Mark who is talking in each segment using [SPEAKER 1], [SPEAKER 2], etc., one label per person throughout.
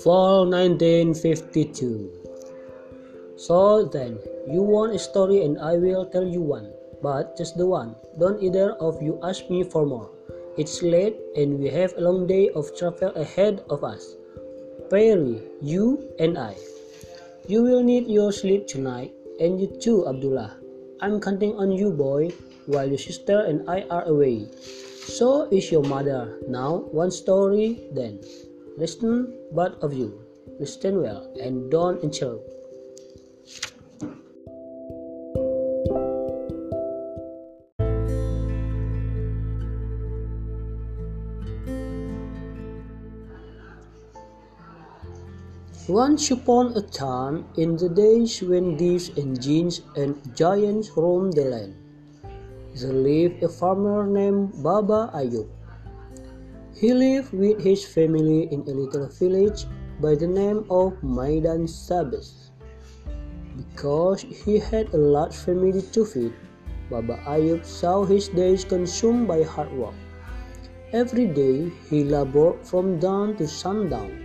[SPEAKER 1] Fall 1952. So then, you want a story and I will tell you one, but just the one. Don't either of you ask me for more. It's late and we have a long day of travel ahead of us. Pari, you and I. You will need your sleep tonight, and you too, Abdullah. I'm counting on you, boy, while your sister and I are away. So is your mother. Now, one story then. Listen, both of you. Listen well and don't interrupt. Once upon a time, in the days when thieves and jinns and giants roamed the land, there lived a farmer named Baba Ayub. He lived with his family in a little village by the name of Maidan Sabz. Because he had a large family to feed, Baba Ayub saw his days consumed by hard work. Every day he labored from dawn to sundown,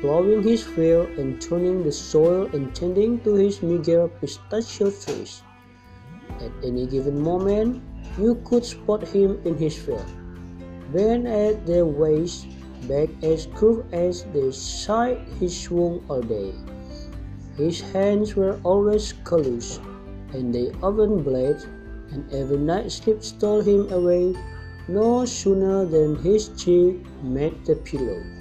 [SPEAKER 1] plowing his field and turning the soil and tending to his meager pistachio trees. At any given moment, you could spot him in his field bent at their waist, back as curved as the side he swung all day. His hands were always callous, and they often bled, and every night sleep stole him away no sooner than his cheek met the pillow.